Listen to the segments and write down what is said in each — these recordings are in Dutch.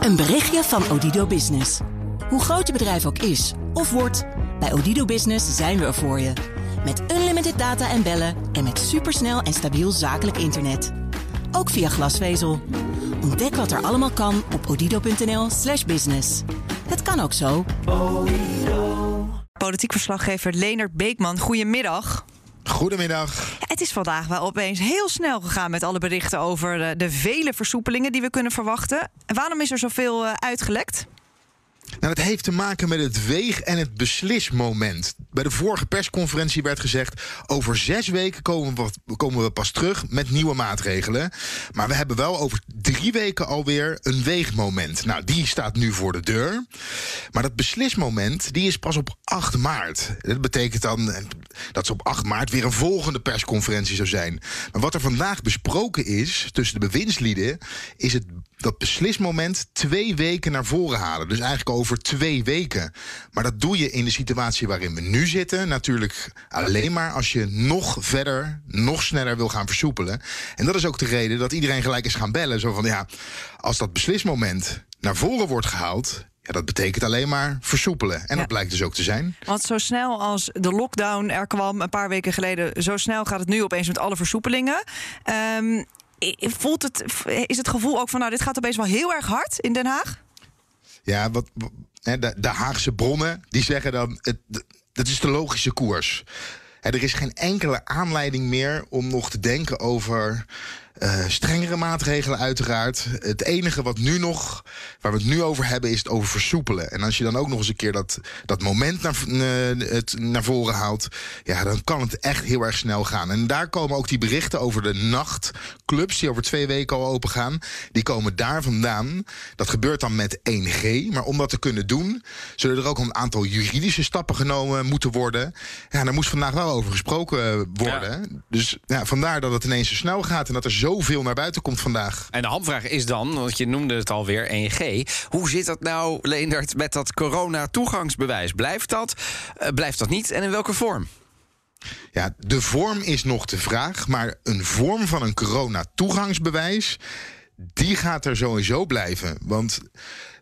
Een berichtje van Odido Business. Hoe groot je bedrijf ook is of wordt, bij Odido Business zijn we er voor je. Met unlimited data en bellen en met supersnel en stabiel zakelijk internet. Ook via glasvezel. Ontdek wat er allemaal kan op odido.nl/slash business. Het kan ook zo. Politiek verslaggever Leonard Beekman, goedemiddag. Goedemiddag. Het is vandaag wel opeens heel snel gegaan met alle berichten over de, de vele versoepelingen die we kunnen verwachten. Waarom is er zoveel uh, uitgelekt? Nou, dat heeft te maken met het weeg- en het beslismoment. Bij de vorige persconferentie werd gezegd: over zes weken komen we, komen we pas terug met nieuwe maatregelen. Maar we hebben wel over drie weken alweer een weegmoment. Nou, die staat nu voor de deur. Maar dat beslismoment die is pas op 8 maart. Dat betekent dan dat ze op 8 maart weer een volgende persconferentie zou zijn. Maar wat er vandaag besproken is tussen de bewindslieden, is het dat beslismoment twee weken naar voren halen. Dus eigenlijk over twee weken. Maar dat doe je in de situatie waarin we nu zitten. Natuurlijk alleen maar als je nog verder, nog sneller wil gaan versoepelen. En dat is ook de reden dat iedereen gelijk is gaan bellen. Zo van ja, als dat beslismoment naar voren wordt gehaald. Ja, dat betekent alleen maar versoepelen. En dat blijkt dus ook te zijn. Want zo snel als de lockdown er kwam een paar weken geleden, zo snel gaat het nu opeens met alle versoepelingen. Um, voelt het, is het gevoel ook van, nou, dit gaat opeens wel heel erg hard in Den Haag? Ja, wat, de, de Haagse bronnen die zeggen dan, het, dat is de logische koers. Er is geen enkele aanleiding meer om nog te denken over uh, strengere maatregelen uiteraard. Het enige wat nu nog, waar we het nu over hebben, is het over versoepelen. En als je dan ook nog eens een keer dat, dat moment naar, uh, het naar voren haalt, ja, dan kan het echt heel erg snel gaan. En daar komen ook die berichten over de nachtclubs, die over twee weken al open gaan, die komen daar vandaan. Dat gebeurt dan met 1G. Maar om dat te kunnen doen, zullen er ook een aantal juridische stappen genomen moeten worden. Ja, daar moest vandaag wel over gesproken worden. Dus ja, vandaar dat het ineens zo snel gaat en dat er zoveel naar buiten komt vandaag. En de hamvraag is dan, want je noemde het alweer 1G. Hoe zit dat nou, Leendert, met dat corona-toegangsbewijs? Blijft dat? Uh, blijft dat niet? En in welke vorm? Ja, de vorm is nog de vraag. Maar een vorm van een corona-toegangsbewijs. die gaat er sowieso blijven. Want.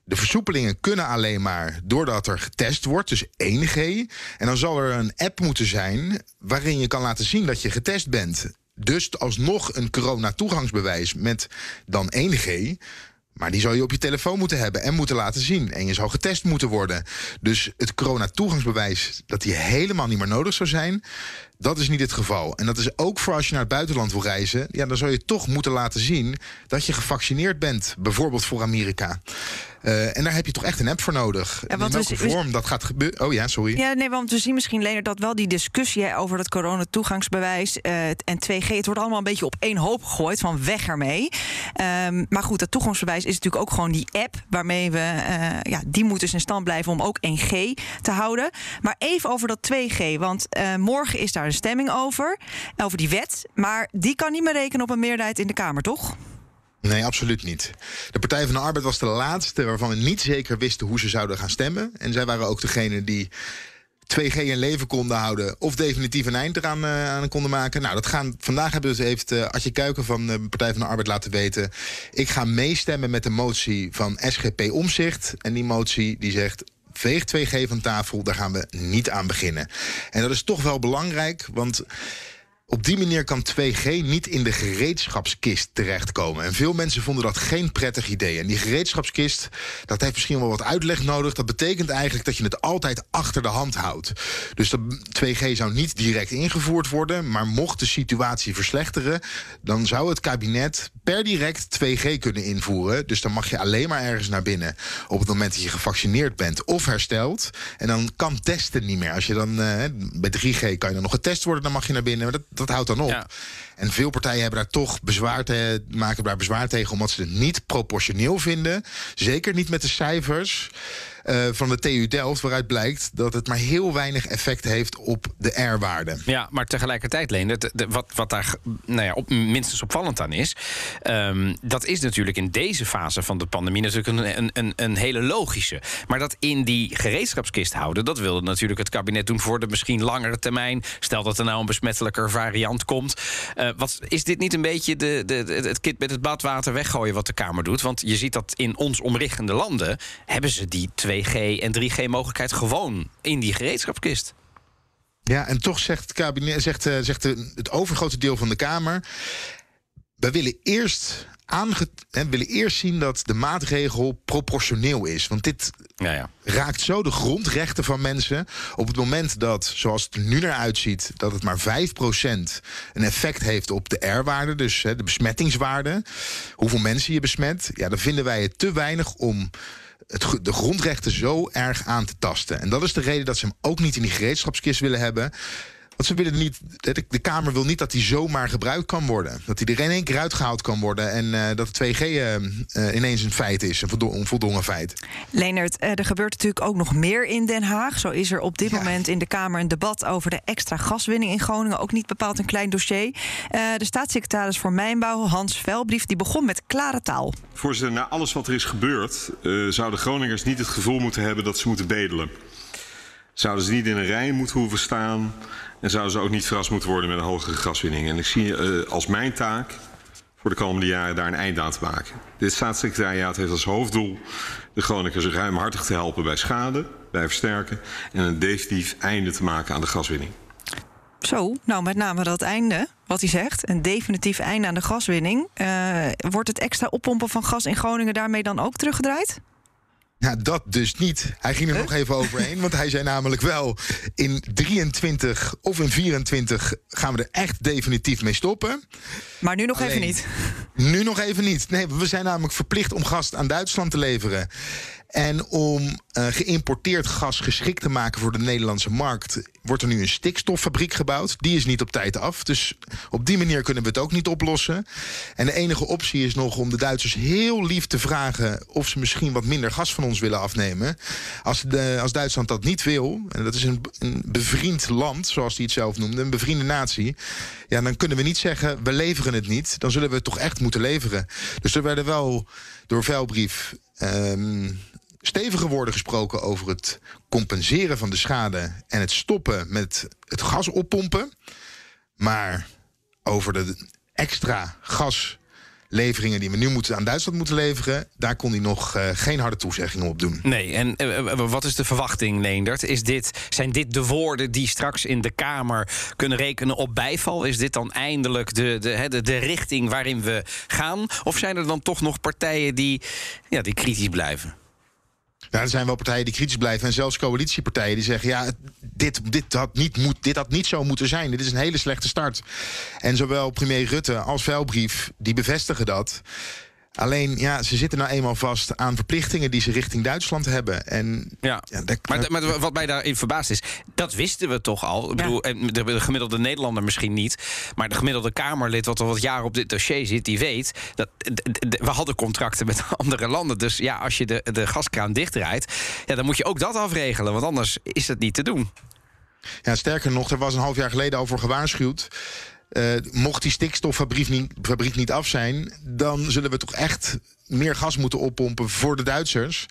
De versoepelingen kunnen alleen maar doordat er getest wordt, dus 1G. En dan zal er een app moeten zijn waarin je kan laten zien dat je getest bent. Dus alsnog een corona-toegangsbewijs met dan 1G. Maar die zou je op je telefoon moeten hebben en moeten laten zien. En je zou getest moeten worden. Dus het corona-toegangsbewijs, dat die helemaal niet meer nodig zou zijn. Dat is niet het geval. En dat is ook voor als je naar het buitenland wil reizen. Ja, dan zou je toch moeten laten zien dat je gevaccineerd bent. Bijvoorbeeld voor Amerika. Uh, en daar heb je toch echt een app voor nodig. Ja, want in welke we, vorm dat gaat gebeuren. Oh ja, sorry. Ja, nee, want we zien misschien, Leonard, dat wel die discussie over dat coronatoegangsbewijs uh, en 2G. Het wordt allemaal een beetje op één hoop gegooid. Van weg ermee. Um, maar goed, dat toegangsbewijs is natuurlijk ook gewoon die app waarmee we. Uh, ja, die moet dus in stand blijven om ook 1G te houden. Maar even over dat 2G. Want morgen is daar een stemming over. Over die wet. Maar die kan niet meer rekenen op een meerderheid in de Kamer, toch? Nee, absoluut niet. De Partij van de Arbeid was de laatste waarvan we niet zeker wisten hoe ze zouden gaan stemmen. En zij waren ook degene die 2G in leven konden houden of definitief een eind eraan uh, aan konden maken. Nou, dat gaan, vandaag hebben we, heeft uh, Adje Kuiken van de Partij van de Arbeid laten weten. Ik ga meestemmen met de motie van SGP Omzicht. En die motie die zegt veeg 2G van tafel, daar gaan we niet aan beginnen. En dat is toch wel belangrijk, want op die manier kan 2G niet in de gereedschapskist terechtkomen. En veel mensen vonden dat geen prettig idee. En die gereedschapskist, dat heeft misschien wel wat uitleg nodig. Dat betekent eigenlijk dat je het altijd achter de hand houdt. Dus dat 2G zou niet direct ingevoerd worden. Maar mocht de situatie verslechteren, dan zou het kabinet per direct 2G kunnen invoeren. Dus dan mag je alleen maar ergens naar binnen op het moment dat je gevaccineerd bent of hersteld. En dan kan testen niet meer. Als je dan uh, bij 3G kan je dan nog getest worden, dan mag je naar binnen. Maar dat, dat houdt dan op. En veel partijen hebben daar toch bezwaar te, maken daar bezwaar tegen, omdat ze het niet proportioneel vinden. Zeker niet met de cijfers. Eh, van de TU Delft, waaruit blijkt dat het maar heel weinig effect heeft op de R-waarde. Ja, maar tegelijkertijd, Leen, wat, wat daar nou ja, op, minstens opvallend aan is, um, dat is natuurlijk in deze fase van de pandemie natuurlijk een, een, een, hele logische. Maar dat in die gereedschapskist houden, dat wilde natuurlijk het kabinet doen voor de misschien langere termijn. Stel dat er nou een besmettelijker variant komt. Uh, wat, is dit niet een beetje de, de, het kit met het badwater weggooien wat de Kamer doet? Want je ziet dat in ons omriggende landen hebben ze die 2G en 3G mogelijkheid gewoon in die gereedschapskist. Ja, en toch zegt het kabinet, zegt, uh, zegt het overgrote deel van de Kamer. Wij willen eerst aange willen eerst zien dat de maatregel proportioneel is. Want dit ja, ja. raakt zo de grondrechten van mensen. Op het moment dat, zoals het er nu naar uitziet, dat het maar 5% een effect heeft op de R-waarde, dus hè, de besmettingswaarde, hoeveel mensen je besmet, ja, dan vinden wij het te weinig om. Het, de grondrechten zo erg aan te tasten. En dat is de reden dat ze hem ook niet in die gereedschapskist willen hebben. Want ze willen niet, de Kamer wil niet dat hij zomaar gebruikt kan worden. Dat hij er in één keer uitgehaald kan worden. En uh, dat 2G uh, uh, ineens een feit is, een voldongen feit. Leonard, er gebeurt natuurlijk ook nog meer in Den Haag. Zo is er op dit ja. moment in de Kamer een debat over de extra gaswinning in Groningen. Ook niet bepaald een klein dossier. de staatssecretaris voor Mijnbouw, Hans Velbrief, die begon met klare taal. Voorzitter, na alles wat er is gebeurd, zouden Groningers niet het gevoel moeten hebben dat ze moeten bedelen. Zouden ze niet in een rij moeten hoeven staan en zouden ze ook niet verrast moeten worden met een hogere gaswinning. En ik zie uh, als mijn taak voor de komende jaren daar een eind aan te maken. Dit staatssecretariaat heeft als hoofddoel de Groningers ruimhartig te helpen bij schade, bij versterken en een definitief einde te maken aan de gaswinning. Zo, nou met name dat einde, wat hij zegt, een definitief einde aan de gaswinning. Uh, wordt het extra oppompen van gas in Groningen daarmee dan ook teruggedraaid? Ja, dat dus niet. Hij ging er huh? nog even overheen. Want hij zei namelijk wel... in 23 of in 24 gaan we er echt definitief mee stoppen. Maar nu nog Alleen, even niet. Nu nog even niet. Nee, we zijn namelijk verplicht om gas aan Duitsland te leveren. En om uh, geïmporteerd gas geschikt te maken voor de Nederlandse markt, wordt er nu een stikstoffabriek gebouwd. Die is niet op tijd af. Dus op die manier kunnen we het ook niet oplossen. En de enige optie is nog om de Duitsers heel lief te vragen of ze misschien wat minder gas van ons willen afnemen. Als, de, als Duitsland dat niet wil, en dat is een, een bevriend land, zoals hij het zelf noemde, een bevriende natie. Ja, dan kunnen we niet zeggen, we leveren het niet. Dan zullen we het toch echt moeten leveren. Dus er werden wel door vuilbrief um, stevige woorden gesproken over het compenseren van de schade en het stoppen met het gas oppompen. Maar over de extra gasleveringen die we nu moeten aan Duitsland moeten leveren, daar kon hij nog uh, geen harde toezeggingen op doen. Nee, en uh, wat is de verwachting, Leendert? Is dit, zijn dit de woorden die straks in de Kamer kunnen rekenen op bijval? Is dit dan eindelijk de, de, de, de richting waarin we gaan? Of zijn er dan toch nog partijen die, ja, die kritisch blijven? Er zijn wel partijen die kritisch blijven. En zelfs coalitiepartijen die zeggen... ja, dit, dit, had niet moet, dit had niet zo moeten zijn. Dit is een hele slechte start. En zowel premier Rutte als Vuilbrief, die bevestigen dat. Alleen, ja, ze zitten nou eenmaal vast aan verplichtingen die ze richting Duitsland hebben. En, ja. ja dat, maar, maar, wat mij daarin verbaasd is, dat wisten we toch al. Ik bedoel, de, de, gemiddelde Nederlander misschien niet. Maar de gemiddelde Kamerlid, wat al wat jaren op dit dossier zit, die weet dat we hadden contracten met andere landen. Dus ja, als je de, de gaskraan dichtdraait, ja, dan moet je ook dat afregelen. Want anders is het niet te doen. Ja, sterker nog, er was een half jaar geleden al voor gewaarschuwd. Uh, mocht die stikstoffabriek niet, fabriek niet af zijn, dan zullen we toch echt meer gas moeten oppompen voor de Duitsers.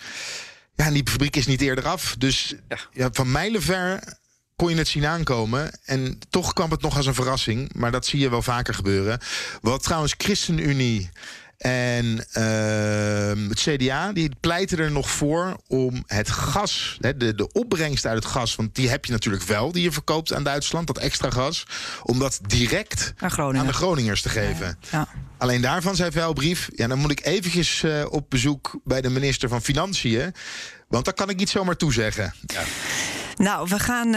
Ja, en die fabriek is niet eerder af. Dus ja. ja van mijlenver kon je het zien aankomen. En toch kwam het nog als een verrassing. Maar dat zie je wel vaker gebeuren. Wat trouwens ChristenUnie en uh, het CDA die pleiten er nog voor om het gas, de, de opbrengst uit het gas, want die heb je natuurlijk wel, die je verkoopt aan Duitsland, dat extra gas, om dat direct aan de Groningers te geven. Ja, ja. Alleen daarvan zei Vuilbrief, ja, dan moet ik eventjes uh, op bezoek bij de minister van Financiën, want dat kan ik niet zomaar toezeggen. Ja. Nou, we gaan uh,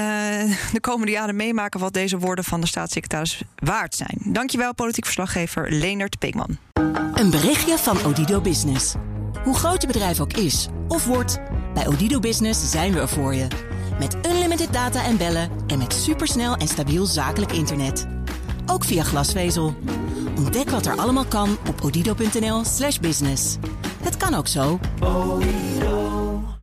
de komende jaren meemaken wat deze woorden van de staatssecretaris waard zijn. Dankjewel, politiek verslaggever Leonard Peekman. Een berichtje van Odido Business. Hoe groot je bedrijf ook is of wordt, bij Odido Business zijn we er voor je. Met unlimited data en bellen en met supersnel en stabiel zakelijk internet. Ook via glasvezel. Ontdek wat er allemaal kan op odido.nl/slash business. Het kan ook zo.